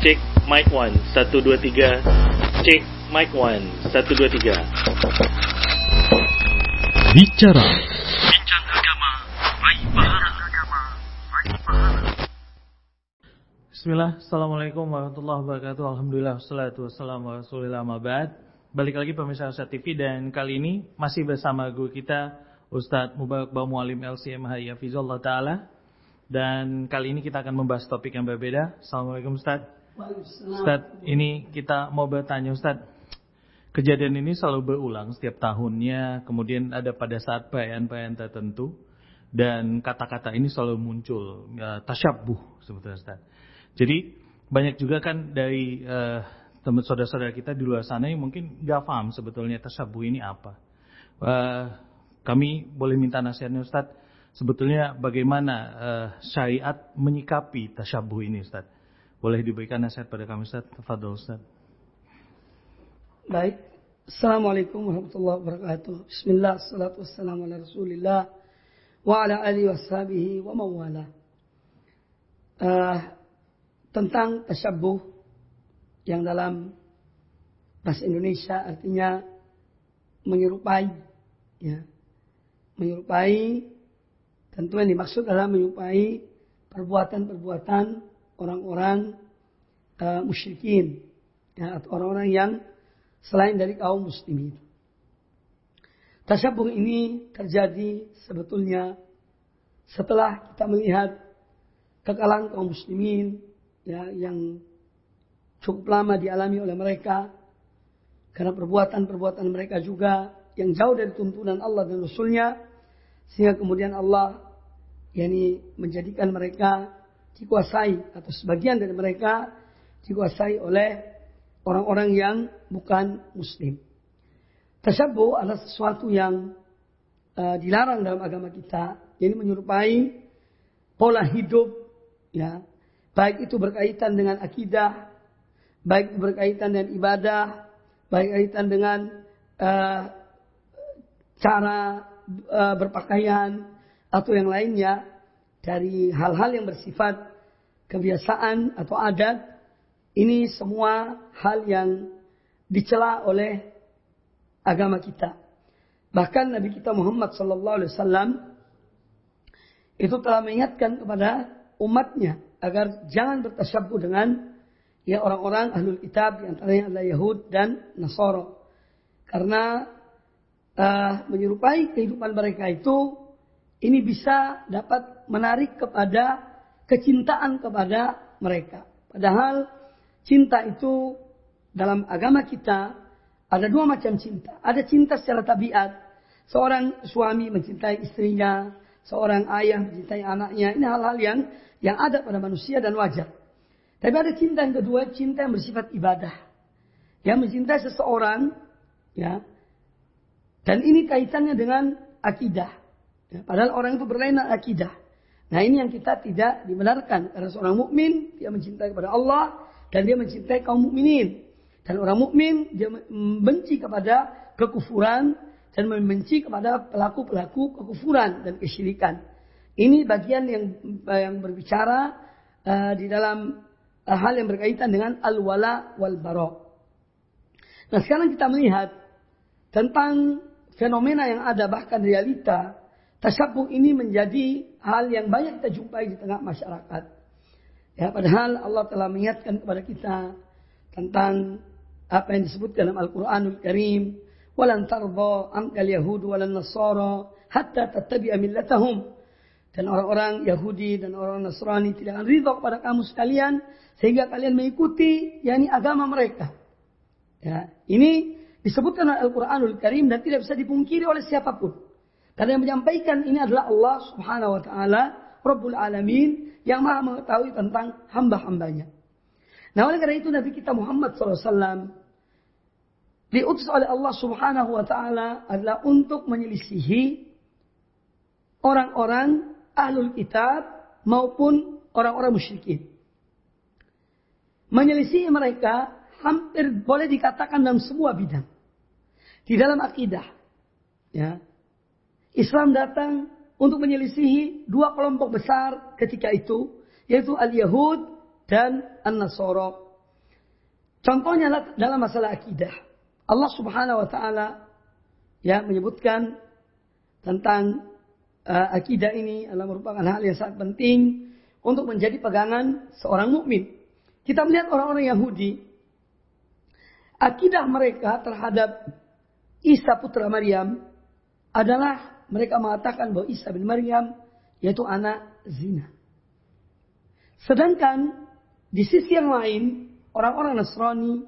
Cek mic 1 1 2 3. Cek mic 1 1 2 3. Bicara. Bincang agama, baik pahala agama, baik pahala. Bismillah, Assalamualaikum warahmatullahi wabarakatuh. Alhamdulillah, wassalatu wassalamu ala rasulillah mabad Balik lagi pemirsa Ustaz TV dan kali ini masih bersama guru kita Ustadz Mubarak Bamualim LCMH Yafizullah Ta'ala. Dan kali ini kita akan membahas topik yang berbeda. Assalamualaikum Ustadz Ustadz, ini kita mau bertanya Ustadz Kejadian ini selalu berulang setiap tahunnya Kemudian ada pada saat perayaan-perayaan tertentu Dan kata-kata ini selalu muncul ya, Tasyabuh sebetulnya Ustadz Jadi banyak juga kan dari uh, teman saudara-saudara kita di luar sana yang mungkin gak paham sebetulnya tasyabuh ini apa. Uh, kami boleh minta nasihatnya Ustadz, sebetulnya bagaimana uh, syariat menyikapi tasyabuh ini Ustadz. Boleh diberikan nasihat pada kami Ustadz? Tafadol Ustadz. Baik. Assalamualaikum warahmatullahi wabarakatuh. Bismillah, salatu wassalamu ala rasulillah wa ala alihi washabihi wa mawala. Uh, tentang tasyabuh yang dalam bahasa Indonesia artinya menyerupai ya menyerupai tentu yang dimaksud adalah menyerupai perbuatan-perbuatan orang-orang uh, musyrikin ya, atau orang-orang yang selain dari kaum muslimin. Tasyabuh ini terjadi sebetulnya setelah kita melihat kekalahan kaum muslimin ya yang cukup lama dialami oleh mereka karena perbuatan-perbuatan mereka juga yang jauh dari tuntunan Allah dan Rasulnya sehingga kemudian Allah yakni menjadikan mereka dikuasai atau sebagian dari mereka dikuasai oleh orang-orang yang bukan muslim. Tasyabuh adalah sesuatu yang uh, dilarang dalam agama kita, jadi menyerupai pola hidup ya, baik itu berkaitan dengan akidah, baik itu berkaitan dengan ibadah, baik berkaitan dengan uh, cara uh, berpakaian atau yang lainnya dari hal-hal yang bersifat kebiasaan atau adat ini semua hal yang dicela oleh agama kita. Bahkan Nabi kita Muhammad sallallahu alaihi wasallam itu telah mengingatkan kepada umatnya agar jangan bertasyabuh dengan ya orang-orang ahlul kitab yang antaranya adalah Yahud dan Nasara. Karena uh, menyerupai kehidupan mereka itu ini bisa dapat menarik kepada kecintaan kepada mereka. Padahal cinta itu dalam agama kita ada dua macam cinta. Ada cinta secara tabiat. Seorang suami mencintai istrinya, seorang ayah mencintai anaknya. Ini hal-hal yang yang ada pada manusia dan wajar. Tapi ada cinta yang kedua, cinta yang bersifat ibadah. Yang mencintai seseorang, ya. Dan ini kaitannya dengan akidah. Ya, padahal orang itu berlainan akidah. Nah ini yang kita tidak dibenarkan. Karena seorang mukmin dia mencintai kepada Allah dan dia mencintai kaum mukminin. Dan orang mukmin dia membenci kepada kekufuran dan membenci kepada pelaku-pelaku kekufuran dan kesyirikan. Ini bagian yang yang berbicara uh, di dalam uh, hal yang berkaitan dengan al-wala wal bara. Nah, sekarang kita melihat tentang fenomena yang ada bahkan realita tasyabuh ini menjadi hal yang banyak kita jumpai di tengah masyarakat. Ya, padahal Allah telah mengingatkan kepada kita tentang apa yang disebut dalam Al-Qur'anul Karim, "Walan tardha amkal yahud walan nasara hatta tattabi'a millatahum." Dan orang-orang Yahudi dan orang Nasrani tidak akan ridho kepada kamu sekalian sehingga kalian mengikuti yakni agama mereka. Ya, ini disebutkan oleh Al-Qur'anul Karim dan tidak bisa dipungkiri oleh siapa pun. Karena yang menyampaikan ini adalah Allah Subhanahu wa taala, Rabbul Alamin yang Maha mengetahui tentang hamba-hambanya. Nah, oleh karena itu Nabi kita Muhammad SAW diutus oleh Allah Subhanahu wa taala adalah untuk menyelisihi orang-orang ahlul kitab maupun orang-orang musyrikin. Menyelisih mereka hampir boleh dikatakan dalam semua bidang. Di dalam akidah. Ya. Islam datang untuk menyelisihi dua kelompok besar ketika itu. Yaitu al-Yahud dan An-Nasara. Contohnya dalam masalah akidah. Allah Subhanahu wa taala ya menyebutkan tentang uh, akidah ini adalah merupakan hal yang sangat penting untuk menjadi pegangan seorang mukmin. Kita melihat orang-orang Yahudi akidah mereka terhadap Isa putra Maryam adalah mereka mengatakan bahwa Isa bin Maryam yaitu anak zina. Sedangkan di sisi yang lain orang-orang Nasrani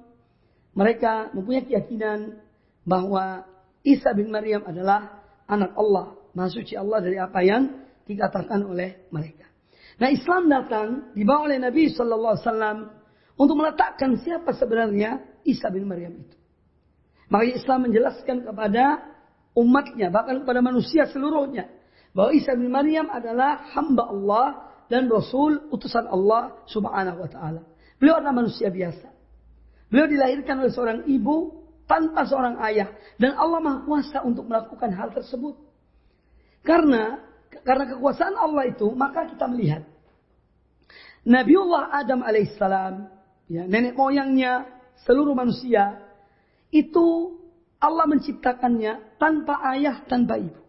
mereka mempunyai keyakinan bahwa Isa bin Maryam adalah anak Allah, maha Allah dari apa yang dikatakan oleh mereka. Nah Islam datang dibawa oleh Nabi Shallallahu Alaihi Wasallam untuk meletakkan siapa sebenarnya Isa bin Maryam itu. Maka Islam menjelaskan kepada umatnya, bahkan kepada manusia seluruhnya, bahwa Isa bin Maryam adalah hamba Allah dan Rasul utusan Allah Subhanahu Wa Taala. Beliau adalah manusia biasa. Beliau dilahirkan oleh seorang ibu tanpa seorang ayah dan Allah Maha Kuasa untuk melakukan hal tersebut. Karena karena kekuasaan Allah itu maka kita melihat Nabiullah Adam alaihissalam ya, nenek moyangnya seluruh manusia itu Allah menciptakannya tanpa ayah tanpa ibu.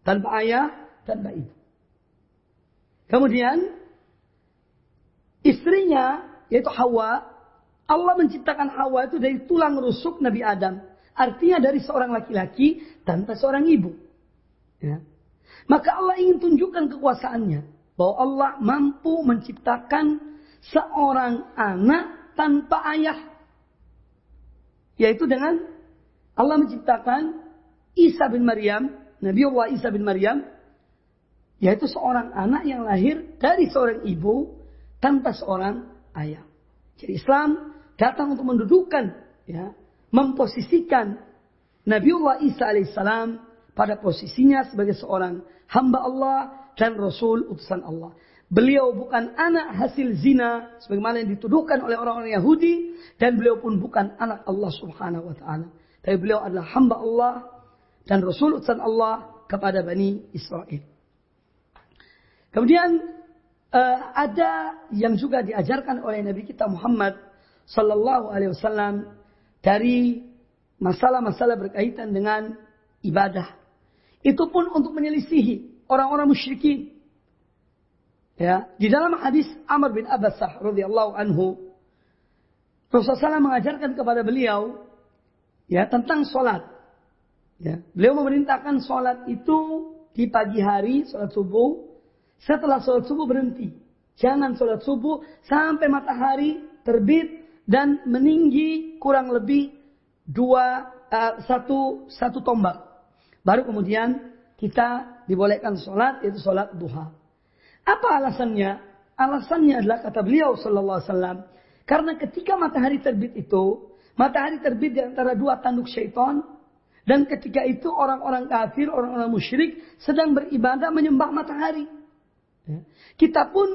Tanpa ayah tanpa ibu. Kemudian istrinya yaitu Hawa, Allah menciptakan Hawa itu dari tulang rusuk Nabi Adam. Artinya dari seorang laki-laki tanpa seorang ibu. Ya. Maka Allah ingin tunjukkan kekuasaannya. Bahwa Allah mampu menciptakan seorang anak tanpa ayah. Yaitu dengan Allah menciptakan Isa bin Maryam, Nabi Allah Isa bin Maryam, yaitu seorang anak yang lahir dari seorang ibu tanpa seorang ayah. Jadi Islam datang untuk mendudukan, ya, memposisikan Nabiullah Isa alaihissalam pada posisinya sebagai seorang hamba Allah dan Rasul utusan Allah. Beliau bukan anak hasil zina sebagaimana yang dituduhkan oleh orang-orang Yahudi dan beliau pun bukan anak Allah Subhanahu wa taala. Tapi beliau adalah hamba Allah dan Rasul utusan Allah kepada Bani Israel. Kemudian uh, ada yang juga diajarkan oleh Nabi kita Muhammad Sallallahu Alaihi Wasallam dari masalah-masalah berkaitan dengan ibadah. Itu pun untuk menyelisihi orang-orang musyrikin. Ya, di dalam hadis Amr bin Abbasah radhiyallahu anhu, Rasulullah SAW mengajarkan kepada beliau ya tentang sholat. Ya, beliau memerintahkan sholat itu di pagi hari, sholat subuh, setelah sholat subuh berhenti. Jangan sholat subuh sampai matahari terbit dan meninggi kurang lebih dua uh, satu satu tombak. Baru kemudian kita dibolehkan sholat yaitu sholat duha. Apa alasannya? Alasannya adalah kata beliau Sallallahu Alaihi Wasallam karena ketika matahari terbit itu matahari terbit di antara dua tanduk syaitan dan ketika itu orang-orang kafir, orang-orang musyrik sedang beribadah menyembah matahari. Ya. Kita pun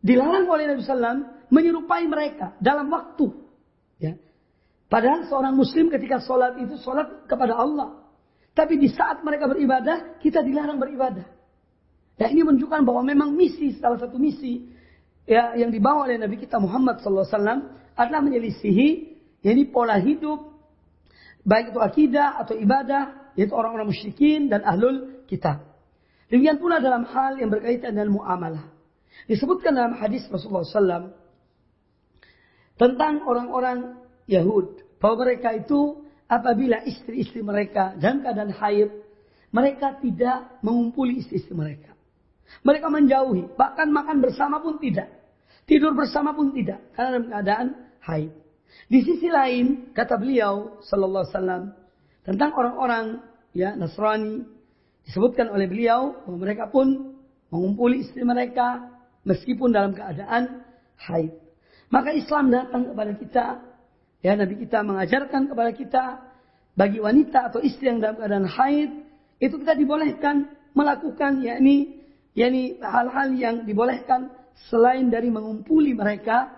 dilarang oleh Nabi Sallam menyerupai mereka dalam waktu. Ya. Padahal seorang muslim ketika sholat itu sholat kepada Allah. Tapi di saat mereka beribadah, kita dilarang beribadah. Ya ini menunjukkan bahwa memang misi, salah satu misi ya, yang dibawa oleh Nabi kita Muhammad SAW adalah menyelisihi ini pola hidup, baik itu akidah atau ibadah, yaitu orang-orang musyrikin dan ahlul kitab. Demikian pula dalam hal yang berkaitan dengan muamalah. Disebutkan dalam hadis Rasulullah SAW tentang orang-orang Yahud bahwa mereka itu apabila istri-istri mereka dan keadaan haid, mereka tidak mengumpuli istri-istri mereka. Mereka menjauhi, bahkan makan bersama pun tidak. Tidur bersama pun tidak, karena dalam keadaan haid. Di sisi lain, kata beliau sallallahu alaihi wasallam tentang orang-orang ya Nasrani Disebutkan oleh beliau bahwa mereka pun mengumpuli istri mereka meskipun dalam keadaan haid. Maka Islam datang kepada kita, ya Nabi kita mengajarkan kepada kita bagi wanita atau istri yang dalam keadaan haid itu kita dibolehkan melakukan yakni yakni hal-hal yang dibolehkan selain dari mengumpuli mereka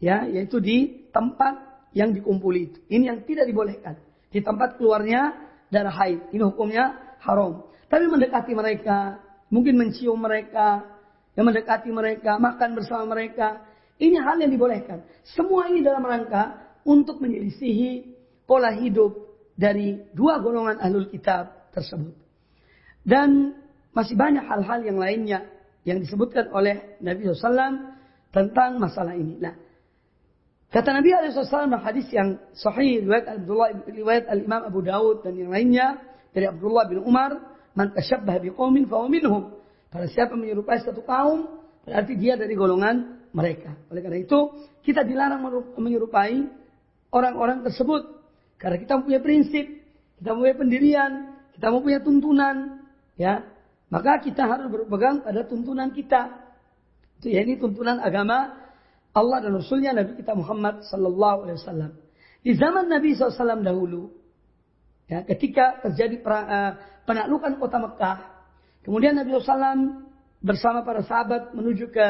ya yaitu di tempat yang dikumpuli itu. Ini yang tidak dibolehkan. Di tempat keluarnya darah haid. Ini hukumnya haram. Tapi mendekati mereka, mungkin mencium mereka, yang mendekati mereka, makan bersama mereka, Ini hal yang dibolehkan. Semua ini dalam rangka untuk menyelisihi pola hidup dari dua golongan ahlul kitab tersebut. Dan masih banyak hal-hal yang lainnya yang disebutkan oleh Nabi SAW tentang masalah ini. Nah, kata Nabi SAW dalam hadis yang sahih riwayat Abdullah riwayat Al Imam Abu Daud dan yang lainnya dari Abdullah bin Umar, "Man tasyabbah biqaumin fa minhum." Para siapa menyerupai satu kaum, berarti dia dari golongan mereka. Oleh karena itu, kita dilarang menyerupai orang-orang tersebut. Karena kita mempunyai prinsip, kita mempunyai pendirian, kita mempunyai tuntunan, ya. Maka kita harus berpegang pada tuntunan kita. Itu ya ini tuntunan agama Allah dan Rasulnya Nabi kita Muhammad Sallallahu Alaihi Wasallam. Di zaman Nabi SAW dahulu, ya, ketika terjadi perang, uh, penaklukan kota Mekah, kemudian Nabi SAW bersama para sahabat menuju ke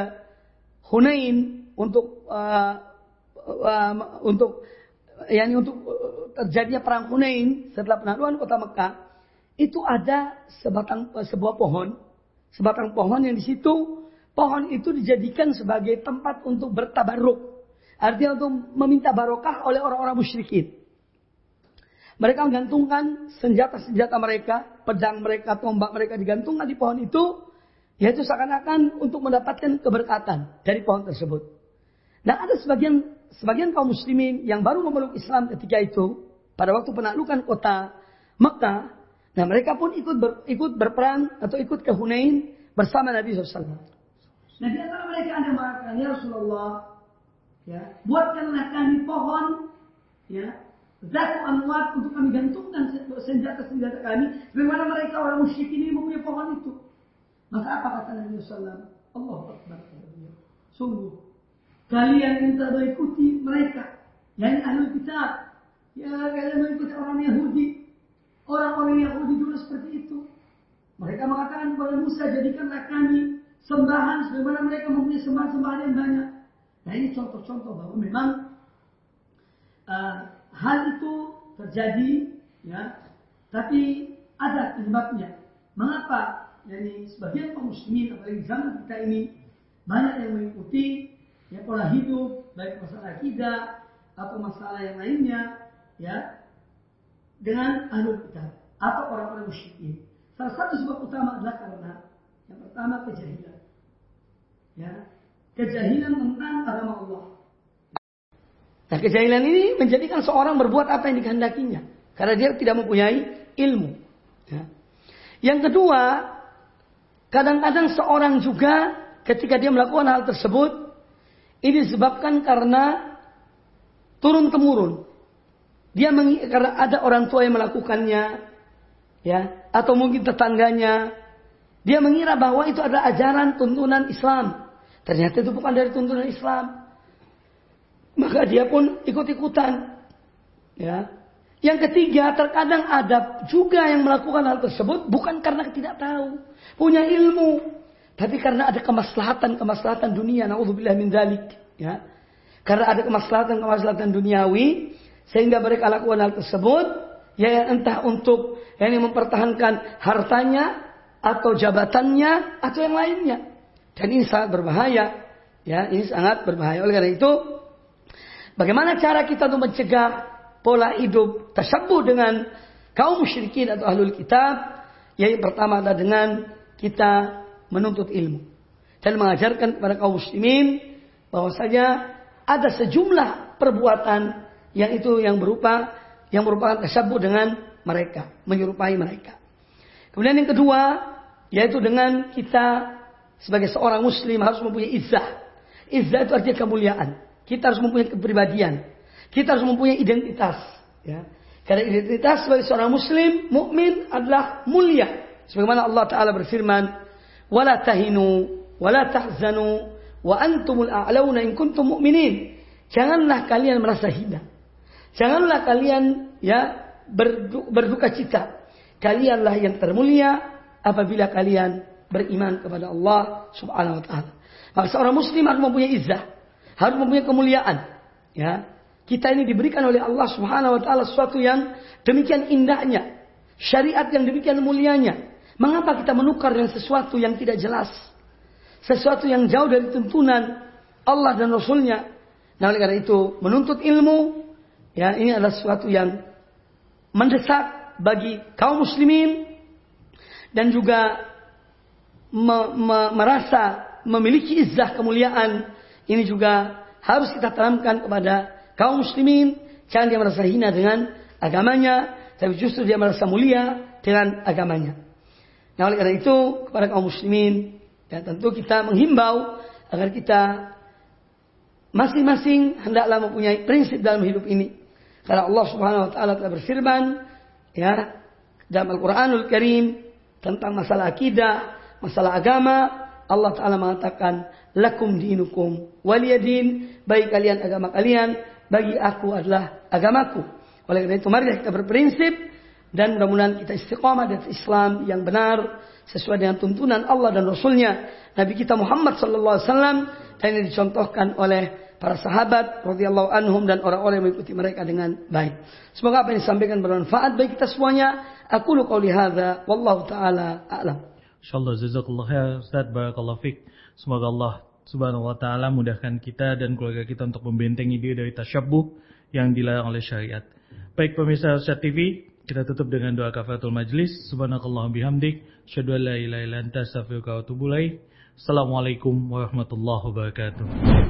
Hunain untuk uh, uh, untuk yakni untuk terjadinya perang Hunain setelah penaklukan kota Mekah itu ada sebatang sebuah pohon sebatang pohon yang di situ pohon itu dijadikan sebagai tempat untuk bertabaruk artinya untuk meminta barokah oleh orang-orang musyrikin mereka menggantungkan senjata-senjata mereka pedang mereka tombak mereka digantungkan di pohon itu yaitu seakan-akan untuk mendapatkan keberkatan dari pohon tersebut. Nah ada sebagian sebagian kaum muslimin yang baru memeluk Islam ketika itu pada waktu penaklukan kota Mekah. Nah mereka pun ikut ber, ikut berperang atau ikut ke Hunain bersama Nabi SAW. Nah di antara mereka ada mengatakan ya Rasulullah, ya buatkanlah kami pohon, ya zat amwat untuk kami gantungkan senjata-senjata kami. Bagaimana mereka orang musyrik ini mempunyai pohon itu? Maka apa kata Nabi SAW? Allah Akbar. Sungguh. Kalian minta mengikuti mereka. Yang ahli kitab. Ya kalian mengikuti orang Yahudi. Orang-orang Yahudi dulu seperti itu. Mereka mengatakan kepada Musa, jadikanlah kami sembahan sebagaimana mereka mempunyai sembahan-sembahan yang banyak. Nah ini contoh-contoh bahwa memang uh, hal itu terjadi, ya, tapi ada penyebabnya. Mengapa dari sebagian kaum muslimin apalagi zaman kita ini banyak yang mengikuti ya pola hidup baik masalah akidah atau masalah yang lainnya ya dengan ahlu kitab atau orang-orang musyrikin. Salah satu sebab utama adalah karena yang pertama kejahilan. Ya, kejahilan tentang agama Allah. Nah, kejahilan ini menjadikan seorang berbuat apa yang dikehendakinya karena dia tidak mempunyai ilmu. Ya. Yang kedua, Kadang-kadang seorang juga ketika dia melakukan hal tersebut ini disebabkan karena turun temurun. Dia karena ada orang tua yang melakukannya, ya, atau mungkin tetangganya. Dia mengira bahwa itu adalah ajaran tuntunan Islam. Ternyata itu bukan dari tuntunan Islam. Maka dia pun ikut-ikutan. Ya. Yang ketiga, terkadang ada juga yang melakukan hal tersebut bukan karena tidak tahu punya ilmu, tapi karena ada kemaslahatan-kemaslahatan dunia, naudzubillah min dzalik, ya. Karena ada kemaslahatan-kemaslahatan duniawi sehingga mereka lakukan hal tersebut, ya entah untuk yang mempertahankan hartanya atau jabatannya atau yang lainnya. Dan ini sangat berbahaya, ya, ini sangat berbahaya. Oleh karena itu, bagaimana cara kita untuk mencegah pola hidup tersebut dengan kaum musyrikin atau ahlul kitab? Yang pertama adalah dengan kita menuntut ilmu dan mengajarkan kepada kaum muslimin bahwasanya ada sejumlah perbuatan yang itu yang berupa yang merupakan tersebut dengan mereka, menyerupai mereka. Kemudian yang kedua yaitu dengan kita sebagai seorang muslim harus mempunyai izzah. Izzah itu artinya kemuliaan. Kita harus mempunyai kepribadian. Kita harus mempunyai identitas. Ya. Karena identitas sebagai seorang muslim, mukmin adalah mulia. Sebagaimana Allah Ta'ala berfirman, وَلَا تَهِنُوا وَلَا تَحْزَنُوا وَأَنْتُمُ الْأَعْلَوْنَ إِن كُنْتُمْ مُؤْمِنِينَ Janganlah kalian merasa hina. Janganlah kalian ya berduka cita. Kalianlah yang termulia apabila kalian beriman kepada Allah Subhanahu wa taala. Maka seorang muslim harus mempunyai izzah, harus mempunyai kemuliaan. Ya. Kita ini diberikan oleh Allah Subhanahu wa taala sesuatu yang demikian indahnya, syariat yang demikian mulianya. Mengapa kita menukar dengan sesuatu yang tidak jelas? Sesuatu yang jauh dari tuntunan Allah dan Rasulnya. Nah oleh karena itu menuntut ilmu ya ini adalah sesuatu yang mendesak bagi kaum muslimin dan juga me, me, merasa memiliki izzah kemuliaan. Ini juga harus kita tanamkan kepada kaum muslimin. Jangan dia merasa hina dengan agamanya tapi justru dia merasa mulia dengan agamanya. Nah oleh karena itu kepada kaum muslimin ya tentu kita menghimbau agar kita masing-masing hendaklah mempunyai prinsip dalam hidup ini karena Allah Subhanahu wa taala telah berfirman ya dalam Al-Qur'anul Karim tentang masalah akidah, masalah agama, Allah Ta'ala mengatakan, Lakum dinukum waliyadin, bagi kalian agama kalian, bagi aku adalah agamaku. Oleh karena itu mari kita berprinsip dan mudah-mudahan kita istiqamah dan Islam yang benar sesuai dengan tuntunan Allah dan Rasulnya Nabi kita Muhammad Sallallahu Alaihi Wasallam dan yang dicontohkan oleh para sahabat radhiyallahu anhum dan orang-orang yang mengikuti mereka dengan baik. Semoga apa yang disampaikan bermanfaat bagi kita semuanya. Aku lu qauli hadza wallahu taala a'lam. Insyaallah jazakallah khair Ustaz barakallahu fik. Semoga Allah Subhanahu wa taala mudahkan kita dan keluarga kita untuk membentengi diri dari tasyabbuh yang dilarang oleh syariat. Baik pemirsa Ustaz TV, kita tutup dengan doa kafaratul majlis. Subhanakallah bihamdik, syadu la ilaha illa anta astaghfiruka wa atubu ilaik. Assalamualaikum warahmatullahi wabarakatuh.